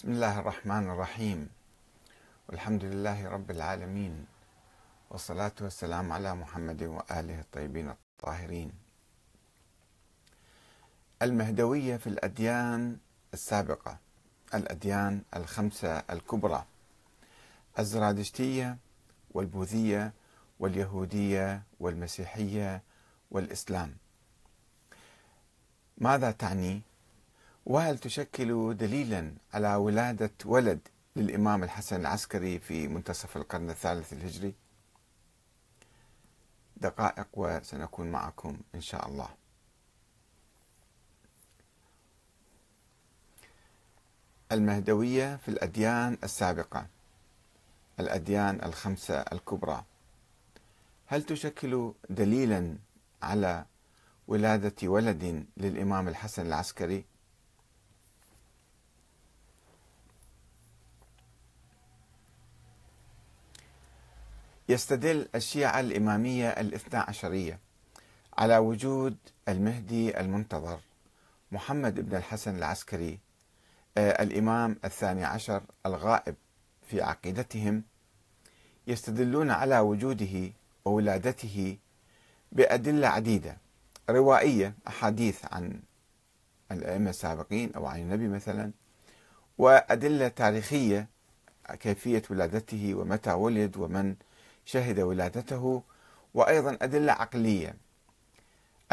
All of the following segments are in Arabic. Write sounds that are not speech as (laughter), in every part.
بسم الله الرحمن الرحيم والحمد لله رب العالمين والصلاة والسلام على محمد وآله الطيبين الطاهرين المهدوية في الأديان السابقة الأديان الخمسة الكبرى الزرادشتية والبوذية واليهودية والمسيحية والإسلام ماذا تعني وهل تشكل دليلا على ولادة ولد للإمام الحسن العسكري في منتصف القرن الثالث الهجري؟ دقائق وسنكون معكم إن شاء الله. المهدوية في الأديان السابقة الأديان الخمسة الكبرى. هل تشكل دليلا على ولادة ولد للإمام الحسن العسكري؟ يستدل الشيعة الإمامية الاثنى عشرية على وجود المهدي المنتظر محمد بن الحسن العسكري آه، الإمام الثاني عشر الغائب في عقيدتهم يستدلون على وجوده وولادته بأدلة عديدة روائية أحاديث عن الأئمة السابقين أو عن النبي مثلا وأدلة تاريخية كيفية ولادته ومتى ولد ومن شهد ولادته وأيضا أدلة عقلية.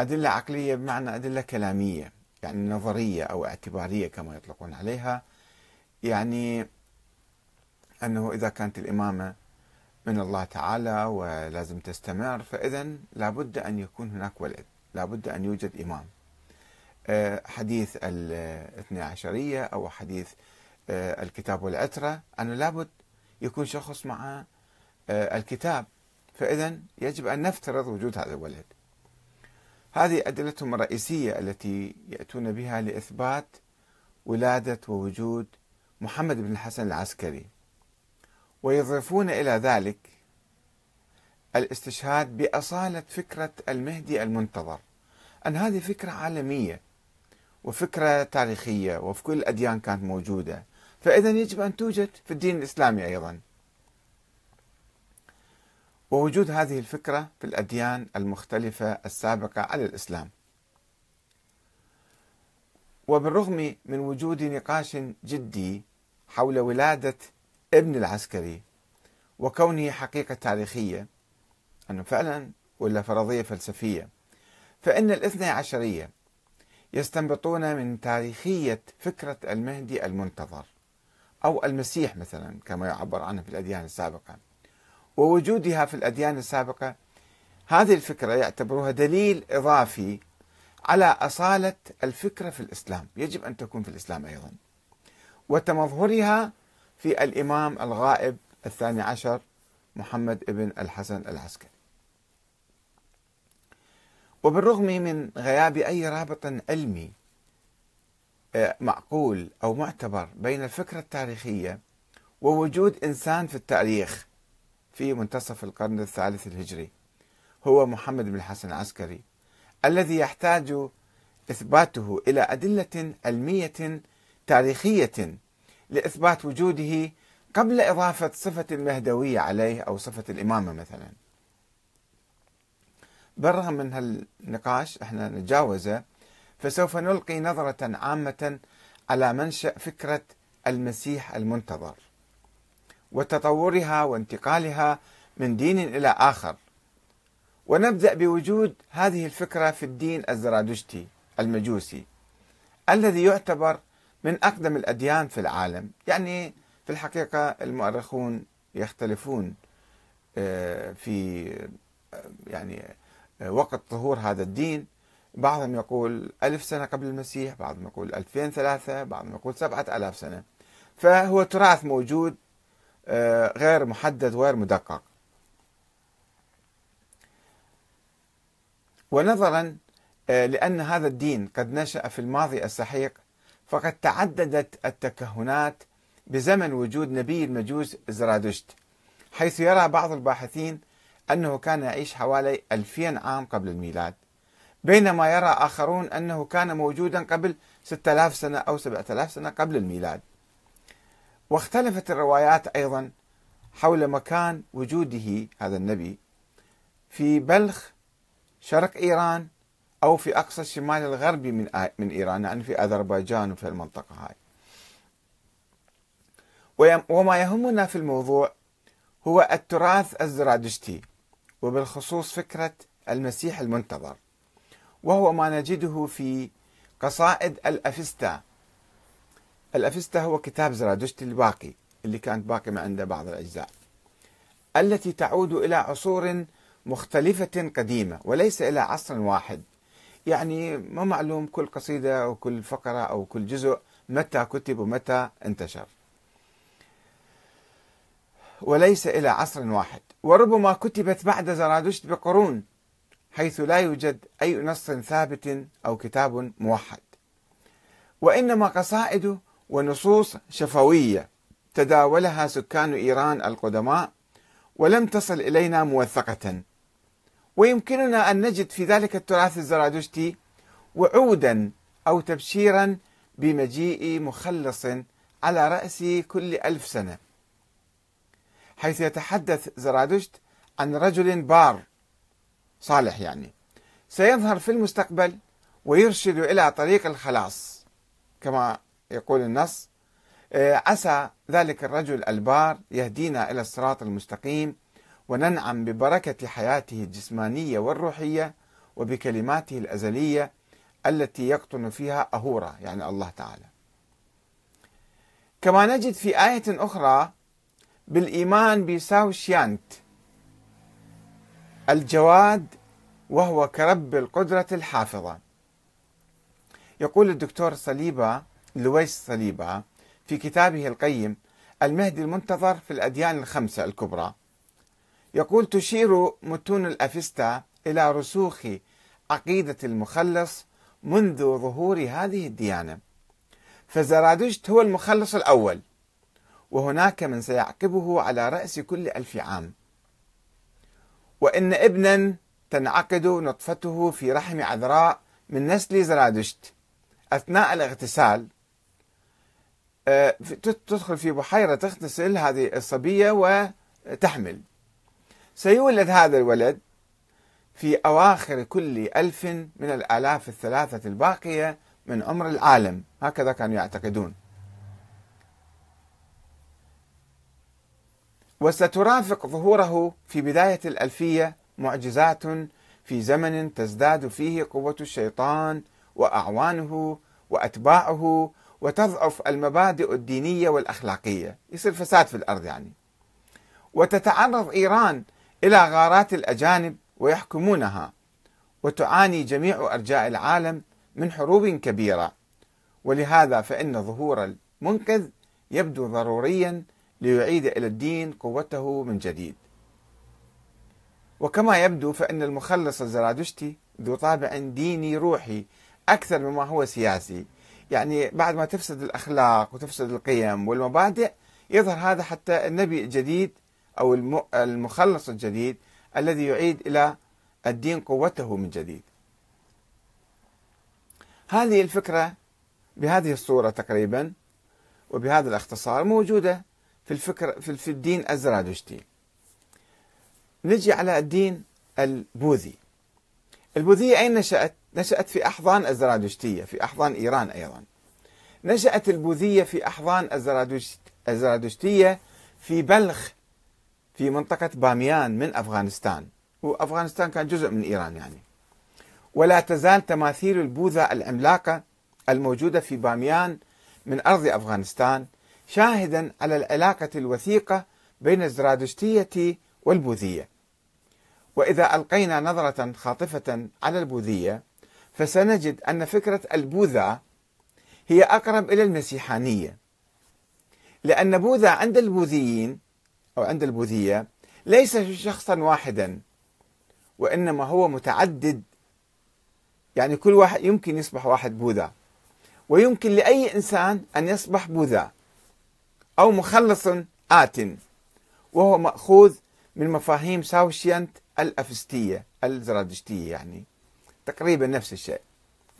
أدلة عقلية بمعنى أدلة كلامية يعني نظرية أو اعتبارية كما يطلقون عليها. يعني أنه إذا كانت الإمامة من الله تعالى ولازم تستمر فإذا لابد أن يكون هناك ولد لابد أن يوجد إمام. آه، حديث الاثنى عشرية أو حديث آه، الكتاب والعترة أنه لابد يكون شخص مع الكتاب فإذا يجب أن نفترض وجود هذا الولد. هذه أدلتهم الرئيسية التي يأتون بها لإثبات ولادة ووجود محمد بن الحسن العسكري. ويضيفون إلى ذلك الاستشهاد بأصالة فكرة المهدي المنتظر. أن هذه فكرة عالمية وفكرة تاريخية وفي كل الأديان كانت موجودة. فإذا يجب أن توجد في الدين الإسلامي أيضا. ووجود هذه الفكرة في الأديان المختلفة السابقة على الإسلام. وبالرغم من وجود نقاش جدي حول ولادة ابن العسكري وكونه حقيقة تاريخية أنه فعلا ولا فرضية فلسفية فإن الاثنى عشرية يستنبطون من تاريخية فكرة المهدي المنتظر أو المسيح مثلا كما يعبر عنه في الأديان السابقة. ووجودها في الأديان السابقة هذه الفكرة يعتبروها دليل إضافي على أصالة الفكرة في الإسلام. يجب أن تكون في الإسلام أيضا. وتمظهرها في الإمام الغائب الثاني عشر محمد بن الحسن العسكري. وبالرغم من غياب أي رابط علمي آه، معقول أو معتبر بين الفكرة التاريخية ووجود إنسان في التاريخ في منتصف القرن الثالث الهجري. هو محمد بن الحسن العسكري الذي يحتاج إثباته إلى أدلة علمية تاريخية لإثبات وجوده قبل إضافة صفة المهدوية عليه أو صفة الإمامة مثلا. بالرغم من هالنقاش إحنا نتجاوزه فسوف نلقي نظرة عامة على منشأ فكرة المسيح المنتظر. وتطورها وانتقالها من دين إلى آخر. ونبدأ بوجود هذه الفكرة في الدين الزرادشتي المجوسي الذي يعتبر من أقدم الأديان في العالم. يعني في الحقيقة المؤرخون يختلفون آه، في آه، يعني آه، وقت ظهور هذا الدين. بعضهم يقول ألف سنة قبل المسيح بعضهم يقول ألفين ثلاثة بعضهم يقول سبعة ألاف سنة. فهو تراث موجود غير محدد وغير مدقق. ونظرا آه، لأن هذا الدين قد نشأ في الماضي السحيق فقد تعددت التكهنات بزمن وجود نبي المجوس زرادشت حيث يرى بعض الباحثين أنه كان يعيش حوالي 2000 عام قبل الميلاد بينما يرى آخرون أنه كان موجودا قبل 6000 سنة أو 7000 سنة قبل الميلاد. واختلفت الروايات أيضا حول مكان وجوده هذا النبي في بلخ شرق إيران أو في أقصى الشمال الغربي من من إيران يعني في أذربيجان وفي المنطقة هاي. وما يهمنا في الموضوع هو التراث الزرادشتي وبالخصوص فكرة المسيح المنتظر وهو ما نجده في قصائد الأفستا الأفستا هو كتاب زرادشتي الباقي اللي كانت باقي من عنده بعض الأجزاء التي تعود إلى عصور مختلفة قديمة وليس إلى عصر واحد. يعني ما معلوم كل قصيدة أو كل فقرة أو كل جزء متى كتب ومتى انتشر. وليس إلى عصر واحد وربما كتبت بعد زرادشت بقرون حيث لا يوجد أي نص ثابت أو كتاب موحد. وإنما قصائد ونصوص شفوية تداولها سكان إيران القدماء ولم تصل إلينا موثقة. ويمكننا أن نجد في ذلك التراث الزرادشتي وعودا أو تبشيرا بمجيء مخلص على رأس كل ألف سنة. حيث يتحدث زرادشت عن رجل بار صالح يعني سيظهر في المستقبل ويرشد إلى طريق الخلاص كما يقول النص آه، عسى ذلك الرجل البار يهدينا إلى الصراط المستقيم وننعم ببركة حياته الجسمانية والروحية وبكلماته الأزلية التي يقطن فيها أهورا يعني الله تعالى. كما نجد في آية أخرى بالإيمان بساو شيانت الجواد وهو كرب القدرة الحافظة. يقول الدكتور صليبة لويس صليبة في كتابه القيم المهدي المنتظر في الأديان الخمسة الكبرى. يقول تشير متون الأفستا إلى رسوخ عقيدة المخلص منذ ظهور هذه الديانة. فزرادشت هو المخلص الأول وهناك من سيعقبه على رأس كل ألف عام. وإن ابنا تنعقد نطفته في رحم عذراء من نسل زرادشت أثناء الاغتسال تدخل في بحيرة تغتسل هذه الصبية وتحمل. سيولد هذا الولد في أواخر كل ألف من الآلاف الثلاثة الباقية من عمر العالم. هكذا كانوا يعتقدون. وسترافق ظهوره في بداية الألفية معجزات في زمن تزداد فيه قوة الشيطان وأعوانه وأتباعه وتضعف المبادئ الدينية والأخلاقية. يصير فساد في الأرض يعني. وتتعرض إيران إلى غارات الأجانب ويحكمونها وتعاني جميع أرجاء العالم من حروب كبيرة. ولهذا فإن ظهور المنقذ يبدو ضروريا ليعيد إلى الدين قوته من جديد. وكما يبدو فإن المخلص الزرادشتي ذو طابع ديني روحي أكثر مما هو سياسي. يعني بعد ما تفسد الأخلاق وتفسد القيم والمبادئ يظهر هذا حتى النبي الجديد أو المخلص الجديد الذي يعيد إلى الدين قوته من جديد. هذه الفكرة بهذه الصورة تقريبا وبهذا الاختصار موجودة في الفكر في الدين الزرادشتي. نجي على الدين البوذي. البوذية أين نشأت؟ نشأت في أحضان الزرادشتية في أحضان إيران أيضا. نشأت البوذية في أحضان الزرادشتية في بلخ في منطقة باميان من أفغانستان. وأفغانستان كان جزء من إيران يعني. ولا تزال تماثيل البوذا العملاقة الموجودة في باميان من أرض أفغانستان شاهدا على العلاقة الوثيقة بين الزرادشتية والبوذية. وإذا ألقينا نظرة خاطفة على البوذية فسنجد أن فكرة البوذا هي أقرب إلى المسيحانية. لأن بوذا عند البوذيين أو عند البوذية ليس شخصا واحدا وإنما هو متعدد. يعني كل واحد يمكن يصبح واحد بوذا ويمكن لأي إنسان أن يصبح بوذا أو مخلص آت وهو مأخوذ من مفاهيم ساوشيانت الأفستية الزرادشتية يعني. تقريبا نفس الشيء.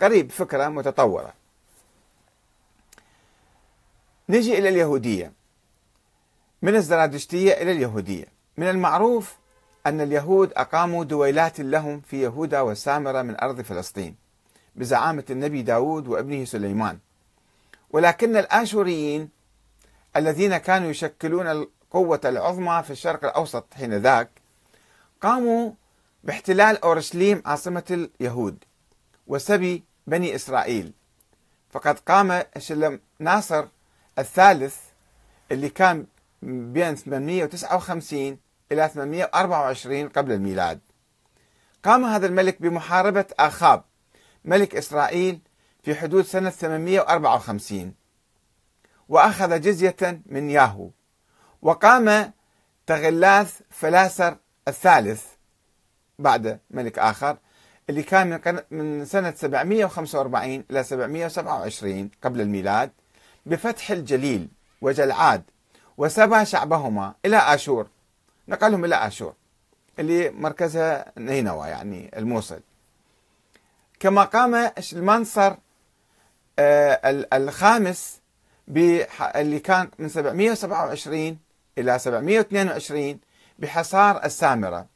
قريب فكرة متطورة. نجي إلى اليهودية. من الزرادشتية إلى اليهودية. من المعروف أن اليهود أقاموا دويلات لهم في يهودا والسامرة من أرض فلسطين بزعامة النبي داود وابنه سليمان. ولكن الآشوريين الذين كانوا يشكلون القوة العظمى في الشرق الأوسط حين ذاك قاموا باحتلال أورشليم عاصمة اليهود وسبي بني إسرائيل. فقد قام ناصر الثالث اللي كان بين 859 إلى 824 قبل الميلاد. قام هذا الملك بمحاربة آخاب ملك إسرائيل في حدود سنة 854 وأخذ جزية من ياهو وقام تغلاث فلاسر الثالث بعد ملك آخر اللي كان من سنة 745 إلى 727 قبل الميلاد بفتح الجليل وجلعاد وسبى شعبهما إلى آشور. نقلهم إلى آشور اللي مركزها نينوى يعني الموصل. كما قام المنصر آه، الخامس اللي كان من 727 إلى 722 بحصار السامرة.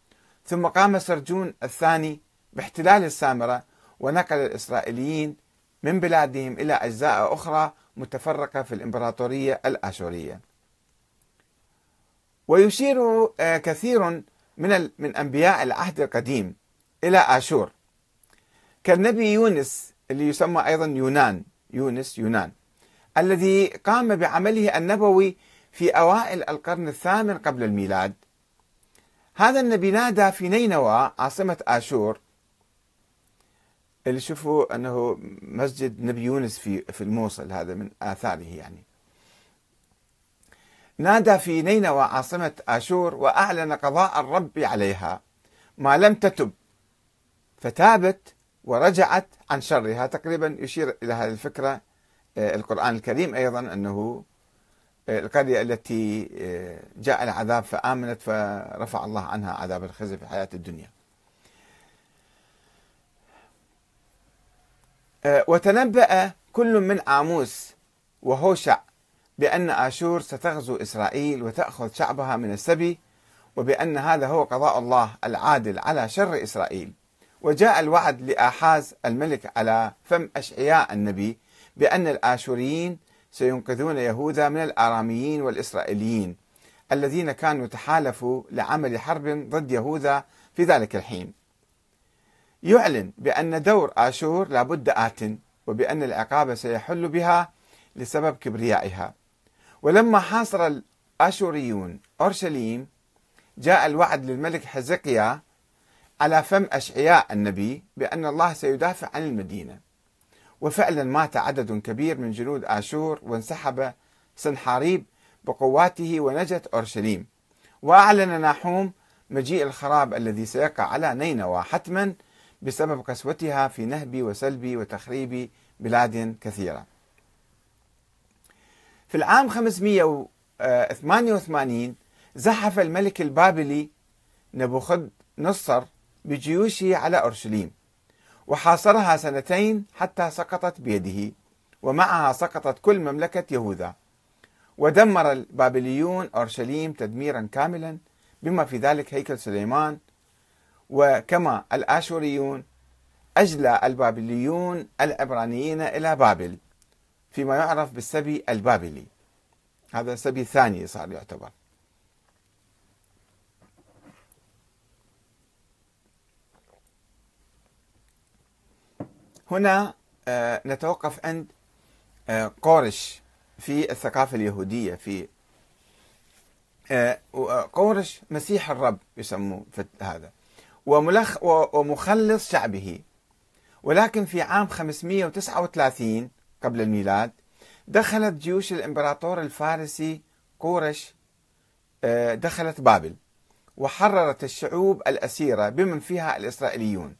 ثم قام سرجون الثاني باحتلال السامرة ونقل الإسرائيليين من بلادهم إلى أجزاء أخرى متفرقة في الإمبراطورية الآشورية. ويشير آه، كثير من من أنبياء العهد القديم إلى آشور. كالنبي يونس اللي يسمى أيضا يونان يونس يونان الذي قام بعمله النبوي في أوائل القرن الثامن قبل الميلاد. هذا النبي نادى في نينوى عاصمة آشور. اللي شوفوا أنه مسجد نبي يونس في في الموصل هذا من آثاره يعني. نادى في نينوى عاصمة آشور وأعلن قضاء الرب عليها ما لم تتب. فتابت ورجعت عن شرها. تقريبا يشير إلى هذه الفكرة آه، القرآن الكريم أيضا أنه القرية التي آه، جاء العذاب فآمنت فرفع الله عنها عذاب الخزي في الحياة الدنيا. وتنبأ كل من آموس وهوشع بأن آشور ستغزو إسرائيل وتأخذ شعبها من السبي وبأن هذا هو قضاء الله العادل على شر إسرائيل. وجاء الوعد لآحاز الملك على فم أشعياء النبي بأن الآشوريين سينقذون يهوذا من الآراميين والإسرائيليين الذين كانوا تحالفوا لعمل حرب ضد يهوذا في ذلك الحين. يعلن بأن دور آشور لابد آت وبأن العقاب سيحل بها لسبب كبريائها. ولما حاصر الآشوريون أورشليم جاء الوعد للملك حزقيا على فم أشعياء النبي بأن الله سيدافع عن المدينة. وفعلا مات عدد كبير من جنود آشور وانسحب سنحاريب بقواته ونجت أورشليم. وأعلن ناحوم مجيء الخراب الذي سيقع على نينوى حتما بسبب قسوتها في نهب وسلب وتخريب بلاد كثيرة. في العام 588 زحف الملك البابلي نبوخذ نصر بجيوشه على أورشليم. وحاصرها سنتين حتى سقطت بيده ومعها سقطت كل مملكة يهوذا. ودمر البابليون أورشليم تدميرا كاملا بما في ذلك هيكل سليمان. وكما الآشوريون أجلى البابليون العبرانيين إلى بابل فيما يعرف بالسبي البابلي. هذا السبي الثاني صار يعتبر. هنا آه، نتوقف عند آه، قورش في الثقافة اليهودية في آه، قورش مسيح الرب يسموه هذا. وملخ ومخلص شعبه. ولكن في عام 539 قبل الميلاد دخلت جيوش الإمبراطور الفارسي قورش دخلت بابل وحررت الشعوب الأسيرة بمن فيها الإسرائيليون.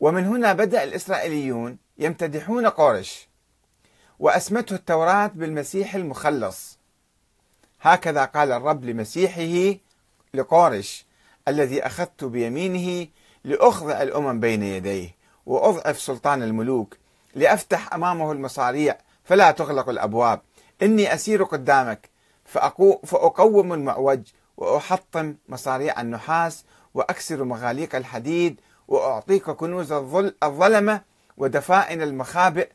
ومن هنا بدأ الإسرائيليون يمتدحون قورش وأسمته التوراة بالمسيح المخلص. هكذا قال الرب لمسيحه لقورش الذي أخذت بيمينه لأخضع الأمم بين يديه وأضعف سلطان الملوك لأفتح أمامه المصاريع فلا تغلق الأبواب. إني أسير قدامك فأقوم المعوج وأحطم مصاريع النحاس وأكسر مغاليق الحديد وأعطيك كنوز الظلمة ودفائن المخابئ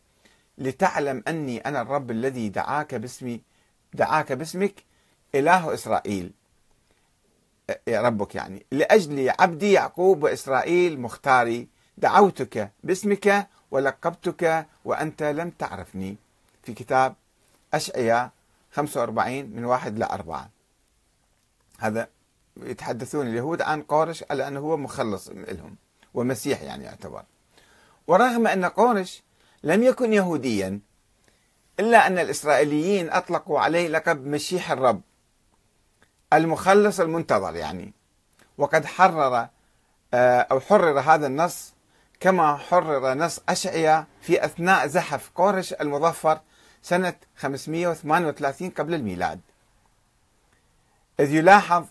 لتعلم أني أنا الرب الذي دعاك باسمي دعاك باسمك إله إسرائيل. ربك يعني. لأجل عبدي يعقوب وإسرائيل مختاري دعوتك باسمك ولقبتك وأنت لم تعرفني. في كتاب أشعياء 45 من واحد إلى أربعة. هذا يتحدثون اليهود عن قورش على أنه هو مخلص لهم. ومسيح يعني يعتبر. ورغم أن قورش لم يكن يهوديا إلا أن الإسرائيليين أطلقوا عليه لقب مشيح الرب المخلص المنتظر يعني. وقد حرر آه، أو حرر هذا النص كما حرر نص أشعيا في أثناء زحف قورش المظفر سنة 538 قبل الميلاد. إذ يلاحظ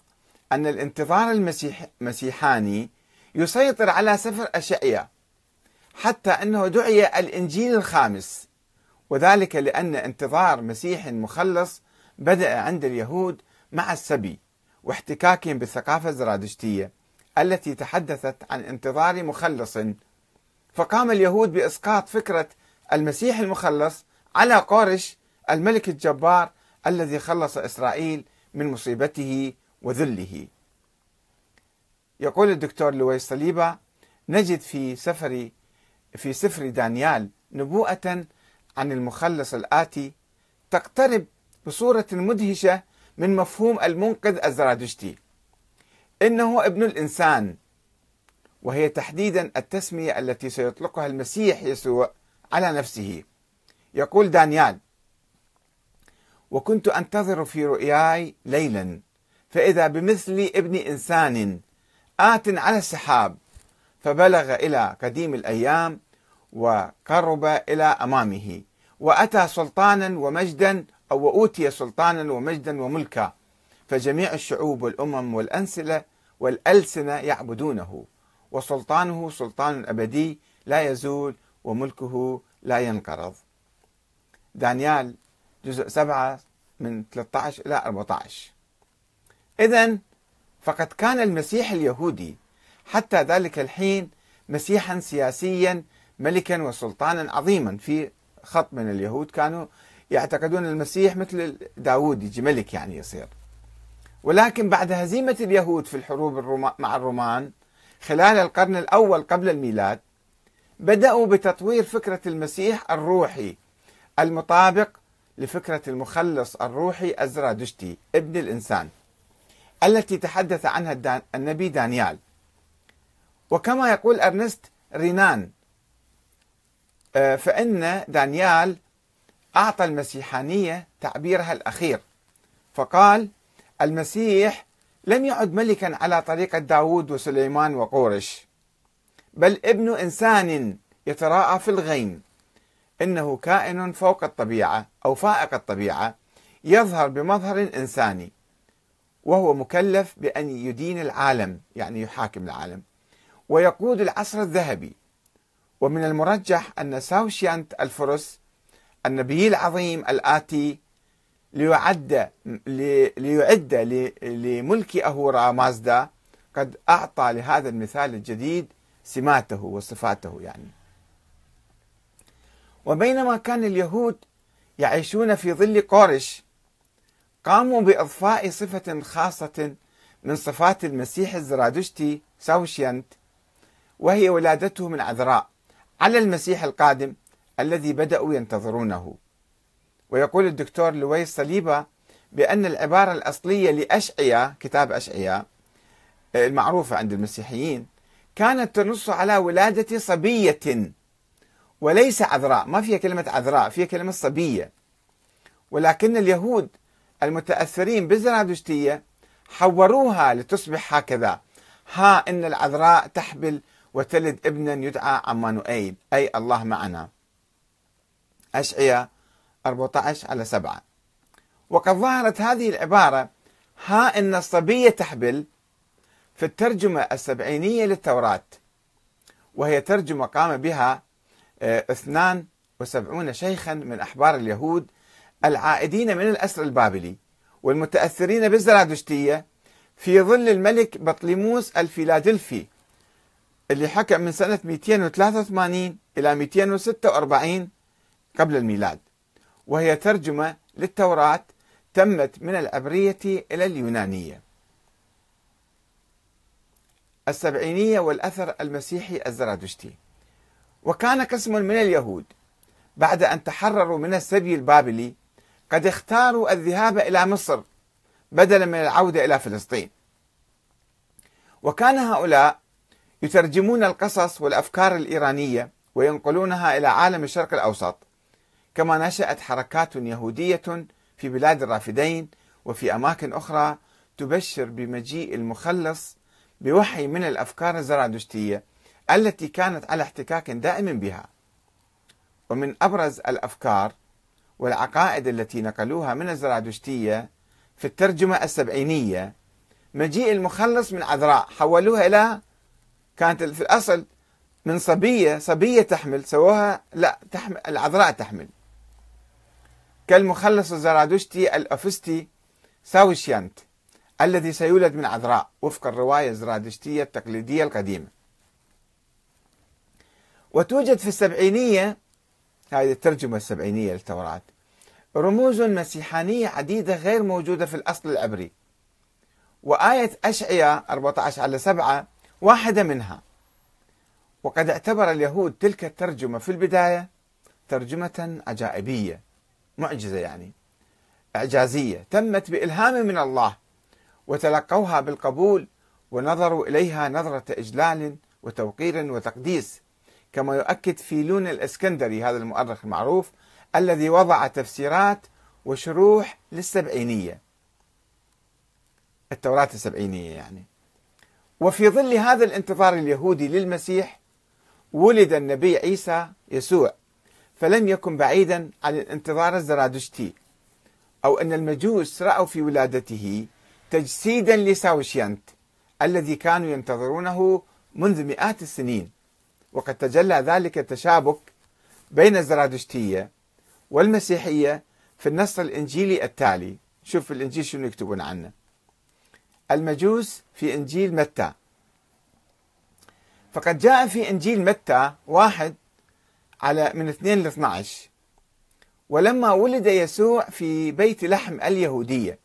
أن الانتظار المسيح المسيحاني يسيطر على سفر أشعيا حتى أنه دعي الإنجيل الخامس. وذلك لأن انتظار مسيح مخلص بدأ عند اليهود مع السبي واحتكاكهم بالثقافة الزرادشتية التي تحدثت عن انتظار مخلص. فقام اليهود بإسقاط فكرة المسيح المخلص على قورش الملك الجبار الذي خلص إسرائيل من مصيبته وذله. يقول الدكتور لويس صليبة نجد في سفر في سفر دانيال نبوءة عن المخلص الآتي تقترب بصورة مدهشة من مفهوم المنقذ الزرادشتي. إنه ابن الإنسان وهي تحديدا التسمية التي سيطلقها المسيح يسوع على نفسه. يقول دانيال وكنت أنتظر في رؤياي ليلا فإذا بمثل ابن إنسان آت على السحاب فبلغ إلى قديم الأيام وقرب إلى أمامه وأتى سلطانا ومجدا أو وأوتي سلطانا ومجدا وملكا فجميع الشعوب والأمم والأنسلة والألسنة يعبدونه وسلطانه سلطان أبدي لا يزول وملكه لا ينقرض. دانيال جزء 7 من 13 إلى 14 إذا فقد كان المسيح اليهودي حتى ذلك الحين مسيحا سياسيا ملكا وسلطانا عظيما. في خط من اليهود كانوا يعتقدون المسيح مثل داوود يجي ملك يعني يصير. ولكن بعد هزيمة اليهود في الحروب مع الرومان خلال القرن الأول قبل الميلاد بدأوا بتطوير فكرة المسيح الروحي المطابق لفكرة المخلص الروحي الزرادشتي ابن الإنسان. التي تحدث عنها النبي دانيال. وكما يقول أرنست رينان آه، فإن دانيال أعطى المسيحانية تعبيرها الأخير. فقال المسيح لم يعد ملكا على طريقة داود وسليمان وقورش بل ابن إنسان يتراءى في الغيم إنه كائن فوق الطبيعة أو فائق الطبيعة يظهر بمظهر إنساني. وهو مكلف بأن يدين العالم يعني يحاكم العالم. ويقود العصر الذهبي. ومن المرجح أن ساوشيانت الفرس النبي العظيم الآتي ليعد ليعد لملك أهورا مازدا قد أعطى لهذا المثال الجديد سماته وصفاته يعني. وبينما كان اليهود يعيشون في ظل قورش قاموا بإضفاء صفة خاصة من صفات المسيح الزرادشتي ساوشيانت وهي ولادته من عذراء على المسيح القادم الذي بدأوا ينتظرونه. ويقول الدكتور لويس صليبة بأن العبارة الأصلية لأشعيا كتاب أشعيا المعروفة عند المسيحيين كانت تنص على ولادة صبية وليس عذراء. ما فيها كلمة عذراء فيها كلمة صبية. ولكن اليهود المتأثرين بالزرادشتية حوروها لتصبح هكذا. ها إن العذراء تحبل وتلد ابنا يدعى عمانوئيل أي الله معنا. أشعية 14 على 7 وقد ظهرت هذه العبارة. ها إن الصبية تحبل في الترجمة السبعينية للتوراة. وهي ترجمة قام بها آه، اثنان وسبعون شيخا من أحبار اليهود العائدين من الأسر البابلي والمتأثرين بالزرادشتية في ظل الملك بطليموس الفيلادلفي اللي حكم من سنة 283 إلى 246 قبل الميلاد. وهي ترجمة للتوراة تمت من العبرية إلى اليونانية. السبعينية والأثر المسيحي الزرادشتي. وكان قسم من اليهود بعد أن تحرروا من السبي البابلي قد اختاروا الذهاب إلى مصر بدلا من العودة إلى فلسطين. وكان هؤلاء يترجمون القصص والأفكار الإيرانية وينقلونها إلى عالم الشرق الأوسط كما نشأت حركات يهودية في بلاد الرافدين وفي أماكن أخرى تبشر بمجيء المخلص بوحي من الأفكار الزرادشتية التي كانت على احتكاك دائم بها. ومن أبرز الأفكار والعقائد التي نقلوها من الزرادشتية في الترجمة السبعينية مجيء المخلص من عذراء حولوها إلى كانت في الأصل من صبية صبية تحمل سووها لا تحمل العذراء تحمل. كالمخلص الزرادشتي الأفستي ساوشيانت الذي سيولد من عذراء وفق الرواية الزرادشتية التقليدية القديمة. وتوجد في السبعينية هذه الترجمة السبعينية للتوراة. رموز مسيحانية عديدة غير موجودة في الأصل العبري. وآية أشعياء 14 على 7 واحدة منها. وقد اعتبر اليهود تلك الترجمة في البداية ترجمة عجائبية معجزة يعني إعجازية تمت بإلهام من الله وتلقوها بالقبول ونظروا إليها نظرة إجلال وتوقير وتقديس. كما يؤكد فيلون الإسكندري هذا المؤرخ المعروف الذي وضع تفسيرات وشروح للسبعينية. التوراة السبعينية يعني. وفي ظل هذا الانتظار اليهودي للمسيح ولد النبي عيسى يسوع فلم يكن بعيدا عن الانتظار الزرادشتي أو أن المجوس رأوا في ولادته تجسيدا لساوشيانت الذي كانوا ينتظرونه منذ مئات السنين. وقد تجلى ذلك التشابك بين الزرادشتية والمسيحية في النص الإنجيلي التالي. شوف الإنجيل شنو يكتبون عنه. المجوس في إنجيل متى. فقد جاء في إنجيل متى واحد على من 2 ل 12 ولما ولد يسوع في بيت لحم اليهودية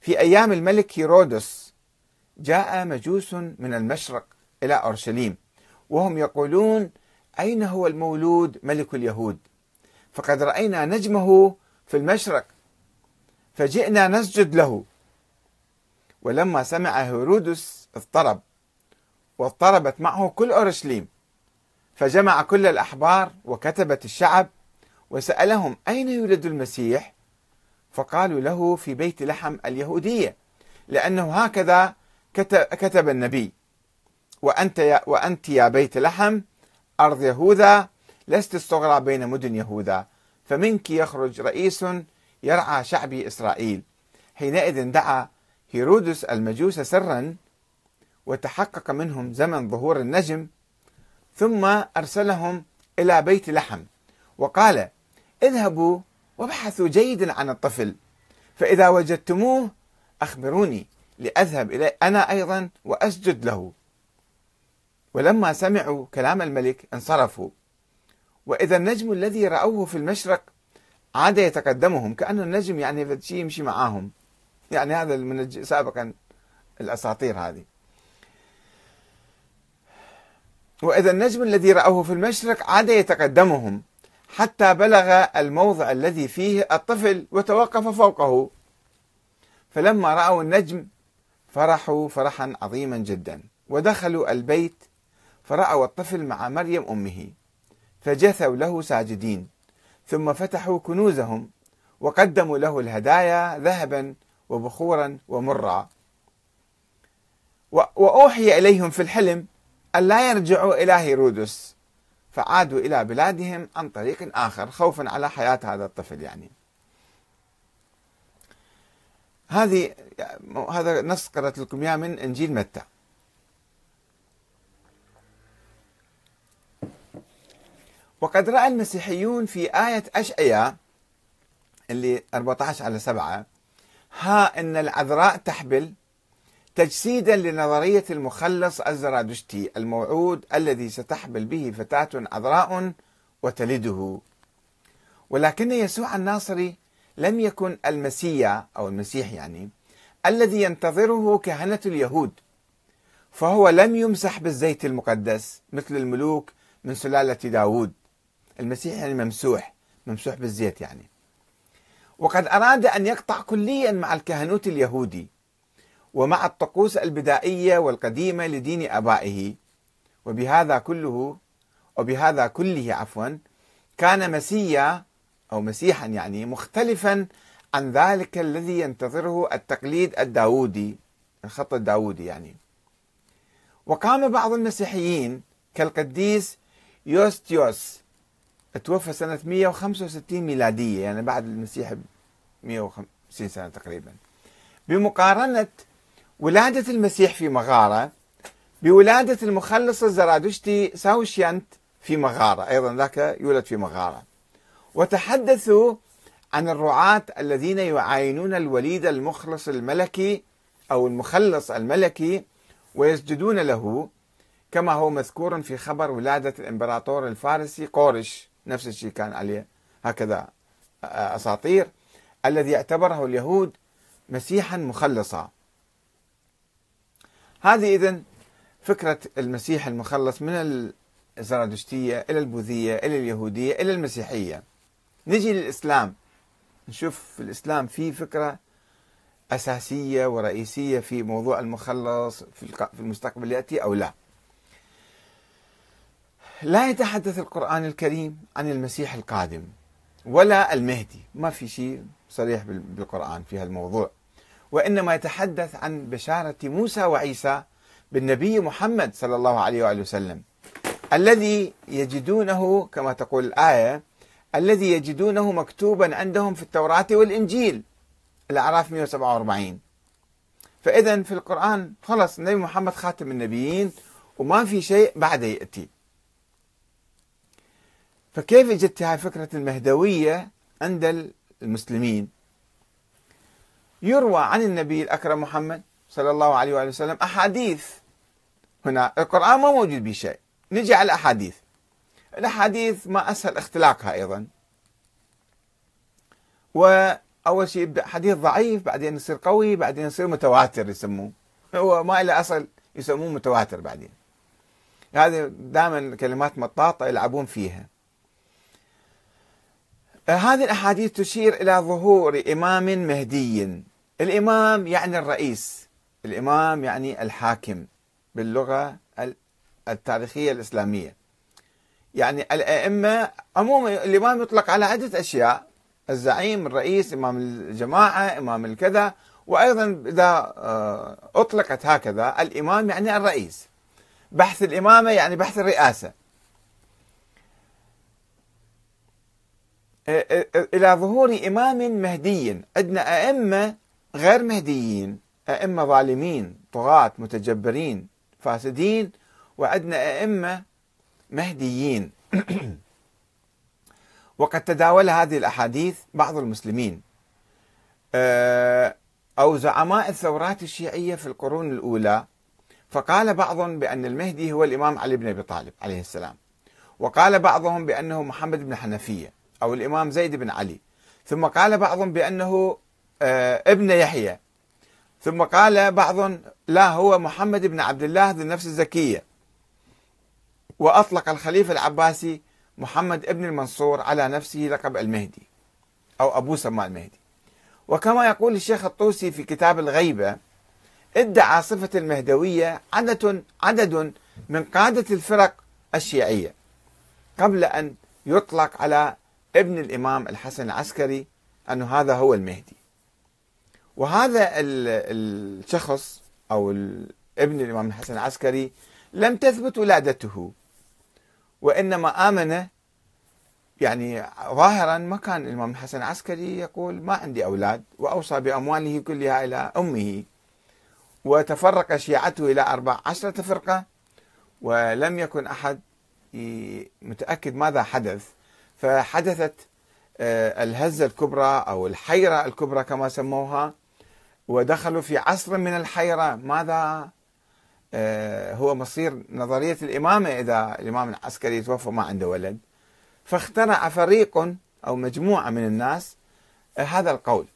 في أيام الملك هيرودس جاء مجوس من المشرق إلى أورشليم. وهم يقولون أين هو المولود ملك اليهود؟ فقد رأينا نجمه في المشرق فجئنا نسجد له. ولما سمع هيرودس اضطرب واضطربت معه كل أورشليم. فجمع كل الأحبار وكتبت الشعب وسألهم أين يولد المسيح؟ فقالوا له في بيت لحم اليهودية لأنه هكذا كتب النبي. وأنت يا, وأنت يا بيت لحم أرض يهوذا لست الصغرى بين مدن يهوذا. فمنك يخرج رئيس يرعى شعبي إسرائيل. حينئذ دعا هيرودس المجوس سرا وتحقق منهم زمن ظهور النجم ثم أرسلهم إلى بيت لحم. وقال اذهبوا وابحثوا جيدا عن الطفل فإذا وجدتموه أخبروني لأذهب إليه أنا أيضا وأسجد له. ولما سمعوا كلام الملك انصرفوا. وإذا النجم الذي رأوه في المشرق عاد يتقدمهم كأنه النجم يعني شيء يمشي معاهم. يعني هذا من سابقا الأساطير هذه. وإذا النجم الذي رأوه في المشرق عاد يتقدمهم حتى بلغ الموضع الذي فيه الطفل وتوقف فوقه. فلما رأوا النجم فرحوا فرحا عظيما جدا ودخلوا البيت فرأوا الطفل مع مريم أمه فجثوا له ساجدين ثم فتحوا كنوزهم وقدموا له الهدايا ذهبا وبخورا ومرا. وأوحي إليهم في الحلم أن لا يرجعوا إلى هيرودس فعادوا إلى بلادهم عن طريق آخر خوفا على حياة هذا الطفل يعني. هذه هذا نص قرأت لكم إياه من إنجيل متى. وقد رأى المسيحيون في آية أشعياء اللي 14 على 7 ها إن العذراء تحبل تجسيدا لنظرية المخلص الزرادشتي الموعود الذي ستحبل به فتاة عذراء وتلده. ولكن يسوع الناصري لم يكن المسيا أو المسيح يعني الذي ينتظره كهنة اليهود فهو لم يمسح بالزيت المقدس مثل الملوك من سلالة داود. المسيح يعني ممسوح ممسوح بالزيت يعني. وقد أراد أن يقطع كليا مع الكهنوت اليهودي ومع الطقوس البدائية والقديمة لدين آبائه. وبهذا كله وبهذا كله عفوا كان مسيا أو مسيحا يعني مختلفا عن ذلك الذي ينتظره التقليد الداودي الخط الداودي يعني. وقام بعض المسيحيين كالقديس يوستيوس توفى سنة 165 ميلادية يعني بعد المسيح ب 150 سنة تقريبا. بمقارنة ولادة المسيح في مغارة بولادة المخلص الزرادشتي ساوشيانت في مغارة أيضا ذاك يولد في مغارة. وتحدثوا عن الرعاة الذين يعاينون الوليد المخلص الملكي أو المخلص الملكي ويسجدون له كما هو مذكور في خبر ولادة الإمبراطور الفارسي قورش. نفس الشيء كان عليه. هكذا أساطير. الذي اعتبره اليهود مسيحا مخلصا. هذه إذن فكرة المسيح المخلص من الزرادشتية إلى البوذية إلى اليهودية إلى المسيحية. نجي للإسلام. نشوف في الإسلام في فكرة أساسية ورئيسية في موضوع المخلص في المستقبل يأتي أو لا. لا يتحدث القرآن الكريم عن المسيح القادم ولا المهدي. ما في شيء صريح بالقرآن في هالموضوع. وإنما يتحدث عن بشارة موسى وعيسى بالنبي محمد صلى الله عليه وآله وسلم. الذي يجدونه كما تقول الآية الذي يجدونه مكتوبا عندهم في التوراة والإنجيل. الأعراف 147 فإذا في القرآن خلص النبي محمد خاتم النبيين وما في شيء بعده يأتي. فكيف اجت هاي فكرة المهدوية عند المسلمين؟ يروى عن النبي الأكرم محمد صلى الله عليه وآله وسلم أحاديث. هنا القرآن ما موجود به شيء. نجي على الأحاديث. الأحاديث ما أسهل اختلاقها أيضا. وأول شيء يبدأ حديث ضعيف بعدين يصير قوي بعدين يصير متواتر يسموه. هو ما إلى أصل يسموه متواتر بعدين. هذه دائما كلمات مطاطة يلعبون فيها. هذه الأحاديث تشير إلى ظهور إمام مهدي. الإمام يعني الرئيس الإمام يعني الحاكم باللغة التاريخية الإسلامية. يعني الأئمة عموما الإمام يطلق على عدة أشياء الزعيم الرئيس إمام الجماعة إمام الكذا. وأيضا إذا آه، أطلقت هكذا الإمام يعني الرئيس. بحث الإمامة يعني بحث الرئاسة. إلى ظهور إمام مهدي. عندنا أئمة غير مهديين أئمة ظالمين طغاة متجبرين فاسدين وعندنا أئمة مهديين. (coughs) وقد تداول هذه الأحاديث بعض المسلمين. أو زعماء الثورات الشيعية في القرون الأولى. فقال بعضهم بأن المهدي هو الإمام علي بن أبي طالب عليه السلام. وقال بعضهم بأنه محمد بن حنفية. أو الإمام زيد بن علي. ثم قال بعضهم بأنه آه، ابن يحيى. ثم قال بعض لا هو محمد بن عبد الله ذو النفس الزكية. وأطلق الخليفة العباسي محمد ابن المنصور على نفسه لقب المهدي أو أبو سماء المهدي. وكما يقول الشيخ الطوسي في كتاب الغيبة ادعى صفة المهدوية عدد عدد من قادة الفرق الشيعية قبل أن يطلق على ابن الإمام الحسن العسكري أنه هذا هو المهدي. وهذا الشخص أو ابن الإمام الحسن العسكري لم تثبت ولادته وإنما آمن يعني ظاهرا ما كان الإمام الحسن العسكري يقول ما عندي أولاد وأوصى بأمواله كلها إلى أمه. وتفرق شيعته إلى أربع عشرة فرقة ولم يكن أحد متأكد ماذا حدث. فحدثت آه، الهزة الكبرى أو الحيرة الكبرى كما سموها ودخلوا في عصر من الحيرة. ماذا؟ آه، هو مصير نظرية الإمامة إذا الإمام العسكري توفى ما عنده ولد. فاخترع فريق أو مجموعة من الناس آه، هذا القول.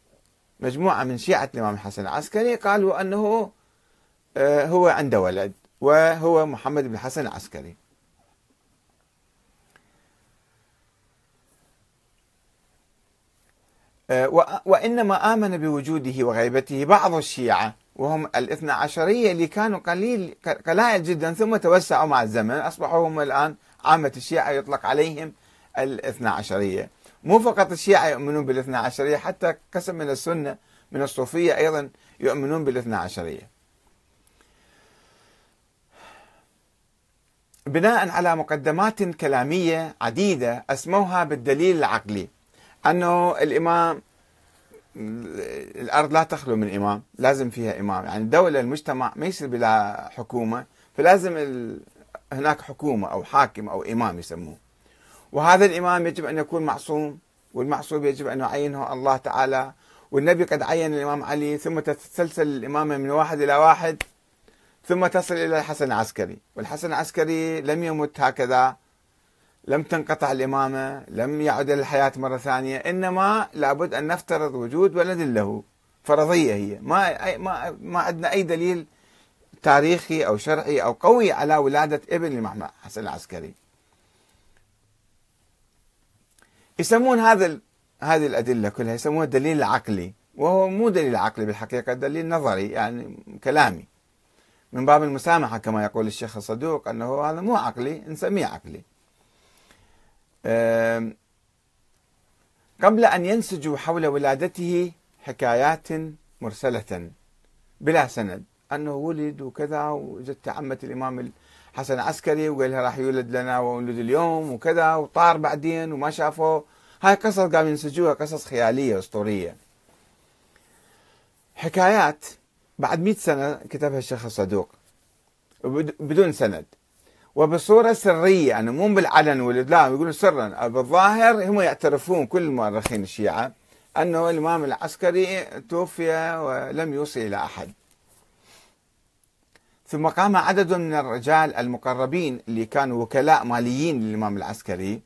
مجموعة من شيعة الإمام الحسن العسكري قالوا أنه هو عنده ولد وهو محمد بن الحسن العسكري. وإنما آمن بوجوده وغيبته بعض الشيعة وهم الاثنى عشرية اللي كانوا قليل قلائل جدا ثم توسعوا مع الزمن أصبحوا هم الآن عامة الشيعة يطلق عليهم الاثنى عشرية. مو فقط الشيعة يؤمنون بالاثنى عشرية حتى قسم من السنة من الصوفية أيضا يؤمنون بالاثنى عشرية. بناء على مقدمات كلامية عديدة أسموها بالدليل العقلي. أنه الإمام الأرض لا تخلو من إمام لازم فيها إمام. يعني الدولة المجتمع ما يصير بلا حكومة فلازم ال... هناك حكومة أو حاكم أو إمام يسموه. وهذا الإمام يجب أن يكون معصوم والمعصوم يجب أن يعينه الله تعالى. والنبي قد عين الإمام علي ثم تتسلسل الإمامة من واحد إلى واحد ثم تصل إلى الحسن العسكري. والحسن العسكري لم يمت هكذا. لم تنقطع الإمامة لم يعد للحياة مرة ثانية إنما لابد أن نفترض وجود ولد له فرضية هي. ما ما ما عندنا أي دليل تاريخي أو شرعي أو قوي على ولادة ابن الإمام حسن العسكري. يسمون هذا هذه الأدلة كلها يسمونها الدليل العقلي وهو مو دليل عقلي بالحقيقة دليل نظري يعني كلامي. من باب المسامحة كما يقول الشيخ الصدوق أنه هذا مو عقلي نسميه عقلي. قبل أن ينسجوا حول ولادته حكايات مرسلة بلا سند. أنه ولد وكذا وجت عمة الإمام الحسن العسكري وقال لها راح يولد لنا وولد اليوم وكذا وطار بعدين وما شافه. هاي قصص قام ينسجوها قصص خيالية أسطورية. حكايات بعد مئة سنة كتبها الشيخ الصدوق بدون سند. وبصورة سرية يعني مو بالعلن لا يقولون سرا. بالظاهر هم يعترفون كل المؤرخين الشيعة أنه الإمام العسكري توفي ولم يوصي إلى أحد. ثم قام عدد من الرجال المقربين اللي كانوا وكلاء ماليين للإمام العسكري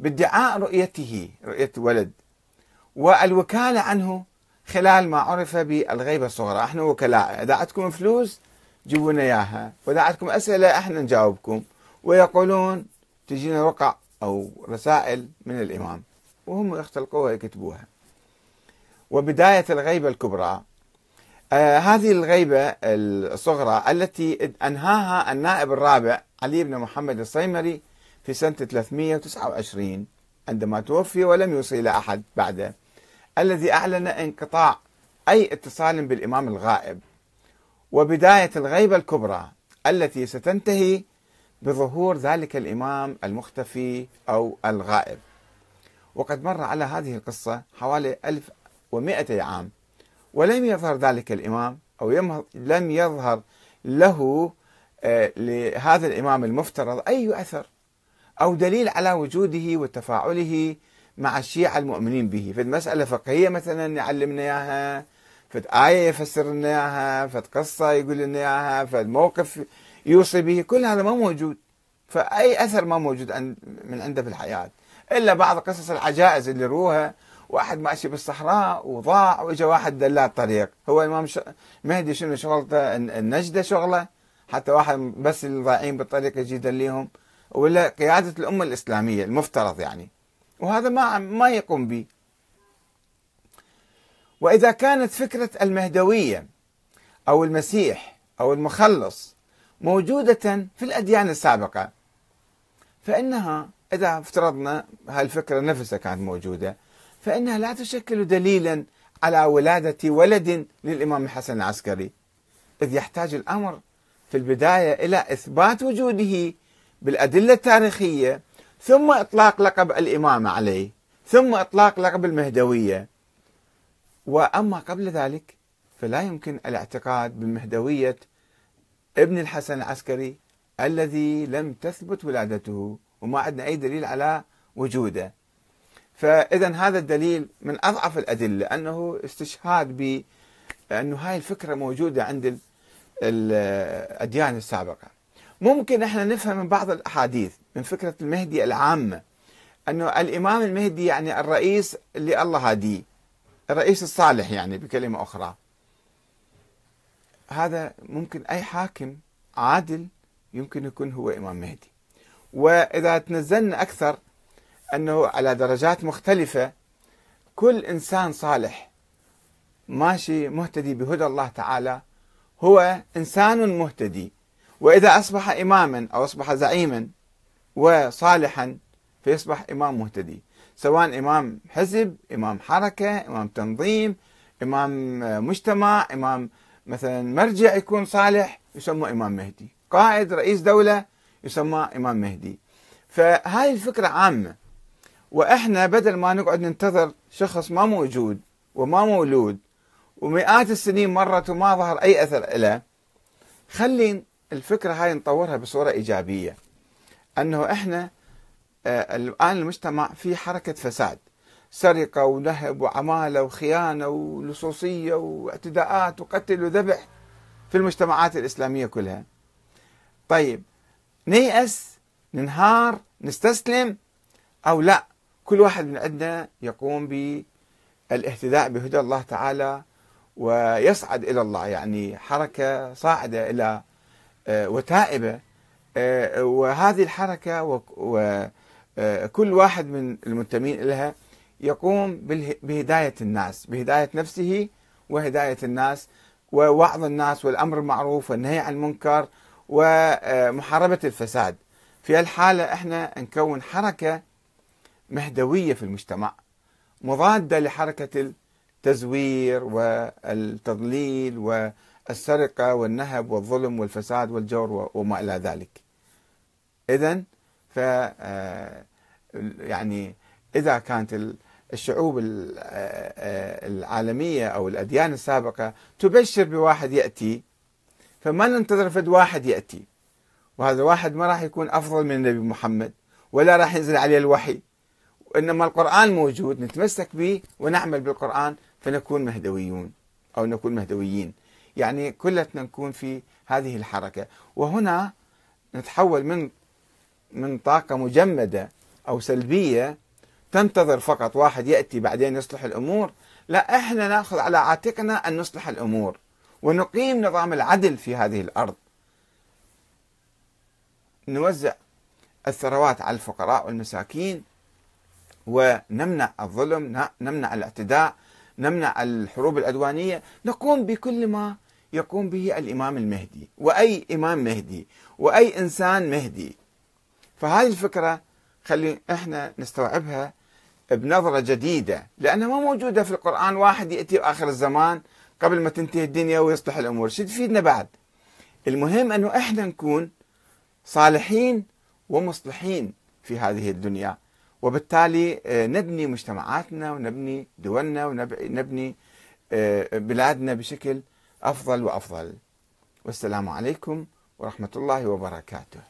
بادعاء رؤيته رؤية ولد. والوكالة عنه خلال ما عرف بالغيبة الصغرى. إحنا وكلاء إذا عندكم فلوس جيبوا لنا إياها. وإذا عندكم أسئلة إحنا نجاوبكم. ويقولون تجينا رقع أو رسائل من الإمام. وهم يختلقوها يكتبوها وبداية الغيبة الكبرى آه هذه الغيبة الصغرى التي أنهاها النائب الرابع علي بن محمد الصيمري في سنة 329 عندما توفي ولم يوصي إلى أحد بعده الذي أعلن انقطاع أي اتصال بالإمام الغائب. وبداية الغيبة الكبرى التي ستنتهي بظهور ذلك الإمام المختفي أو الغائب. وقد مر على هذه القصة حوالي 1200 عام ولم يظهر ذلك الإمام أو لم يظهر له آه، لهذا الإمام المفترض أي أثر أو دليل على وجوده وتفاعله مع الشيعة المؤمنين به. في المسألة فقهية مثلا يعلمنا إياها فد آية يفسر لنا إياها فد قصة يقول لنا إياها فد موقف يوصي به كل هذا ما موجود. فأي أثر ما موجود من عنده في الحياة. إلا بعض قصص العجائز اللي روها واحد ماشي بالصحراء وضاع واجى واحد دلاه الطريق هو الامام مهدي شنو شغلته؟ النجده شغلة. حتى واحد بس اللي ضايعين بالطريق يجي يدليهم. ولا قيادة الأمة الإسلامية المفترض يعني. وهذا ما ما يقوم به. وإذا كانت فكرة المهدوية أو المسيح أو المخلص موجودة في الأديان السابقة فإنها إذا افترضنا هالفكرة نفسها كانت موجودة فإنها لا تشكل دليلا على ولادة ولد للإمام الحسن العسكري إذ يحتاج الأمر في البداية إلى إثبات وجوده بالأدلة التاريخية ثم إطلاق لقب الامامه عليه ثم إطلاق لقب المهدوية. وأما قبل ذلك فلا يمكن الاعتقاد بمهدوية ابن الحسن العسكري الذي لم تثبت ولادته وما عندنا أي دليل على وجوده. فإذا هذا الدليل من أضعف الأدلة أنه استشهاد أنه هاي الفكرة موجودة عند الأديان السابقة. ممكن إحنا نفهم من بعض الأحاديث من فكرة المهدي العامة أنه الإمام المهدي يعني الرئيس اللي الله هاديه الرئيس الصالح يعني بكلمة أخرى. هذا ممكن أي حاكم عادل يمكن يكون هو إمام مهدي. وإذا تنزلنا أكثر أنه على درجات مختلفة كل إنسان صالح ماشي مهتدي بهدى الله تعالى هو إنسان مهتدي. وإذا أصبح إماما أو أصبح زعيما وصالحا فيصبح إمام مهتدي. سواء إمام حزب إمام حركة إمام تنظيم إمام مجتمع إمام مثلا مرجع يكون صالح يسمى إمام مهدي. قائد رئيس دولة يسمى إمام مهدي. فهاي الفكرة عامة. وإحنا بدل ما نقعد ننتظر شخص ما موجود وما مولود ومئات السنين مرت وما ظهر أي أثر له خلي الفكرة هاي نطورها بصورة إيجابية. أنه إحنا آه، الآن المجتمع في حركة فساد. سرقة ونهب وعمالة وخيانة ولصوصية واعتداءات وقتل وذبح في المجتمعات الإسلامية كلها. طيب نيأس ننهار نستسلم أو لا؟ كل واحد من عندنا يقوم بالاهتداء بهدى الله تعالى ويصعد إلى الله يعني حركة صاعدة إلى آه، وتائبة. آه، وهذه الحركة وكل واحد من المنتمين لها يقوم بهداية الناس بهداية نفسه وهداية الناس ووعظ الناس والأمر المعروف والنهي عن المنكر ومحاربة الفساد. في الحالة إحنا نكون حركة مهدوية في المجتمع مضادة لحركة التزوير والتضليل والسرقة والنهب والظلم والفساد والجور وما إلى ذلك. إذا ف آه، يعني إذا كانت الشعوب العالمية أو الأديان السابقة تبشر بواحد يأتي فما ننتظر فد واحد يأتي. وهذا الواحد ما راح يكون أفضل من النبي محمد ولا راح ينزل عليه الوحي. وإنما القرآن موجود نتمسك به ونعمل بالقرآن فنكون مهدويون أو نكون مهدويين. يعني كلتنا نكون في هذه الحركة. وهنا نتحول من من طاقة مجمدة أو سلبية تنتظر فقط واحد يأتي بعدين يصلح الأمور. لا إحنا نأخذ على عاتقنا أن نصلح الأمور ونقيم نظام العدل في هذه الأرض. نوزع الثروات على الفقراء والمساكين ونمنع الظلم نمنع الاعتداء نمنع الحروب العدوانية. نقوم بكل ما يقوم به الإمام المهدي وأي إمام مهدي وأي إنسان مهدي. فهذه الفكرة خلي إحنا نستوعبها بنظرة جديدة لأنها ما موجودة في القرآن واحد يأتي آخر الزمان قبل ما تنتهي الدنيا ويصلح الأمور. شو تفيدنا بعد؟ المهم أنه إحنا نكون صالحين ومصلحين في هذه الدنيا وبالتالي آه، نبني مجتمعاتنا ونبني دولنا ونبني آه، بلادنا بشكل أفضل وأفضل. والسلام عليكم ورحمة الله وبركاته.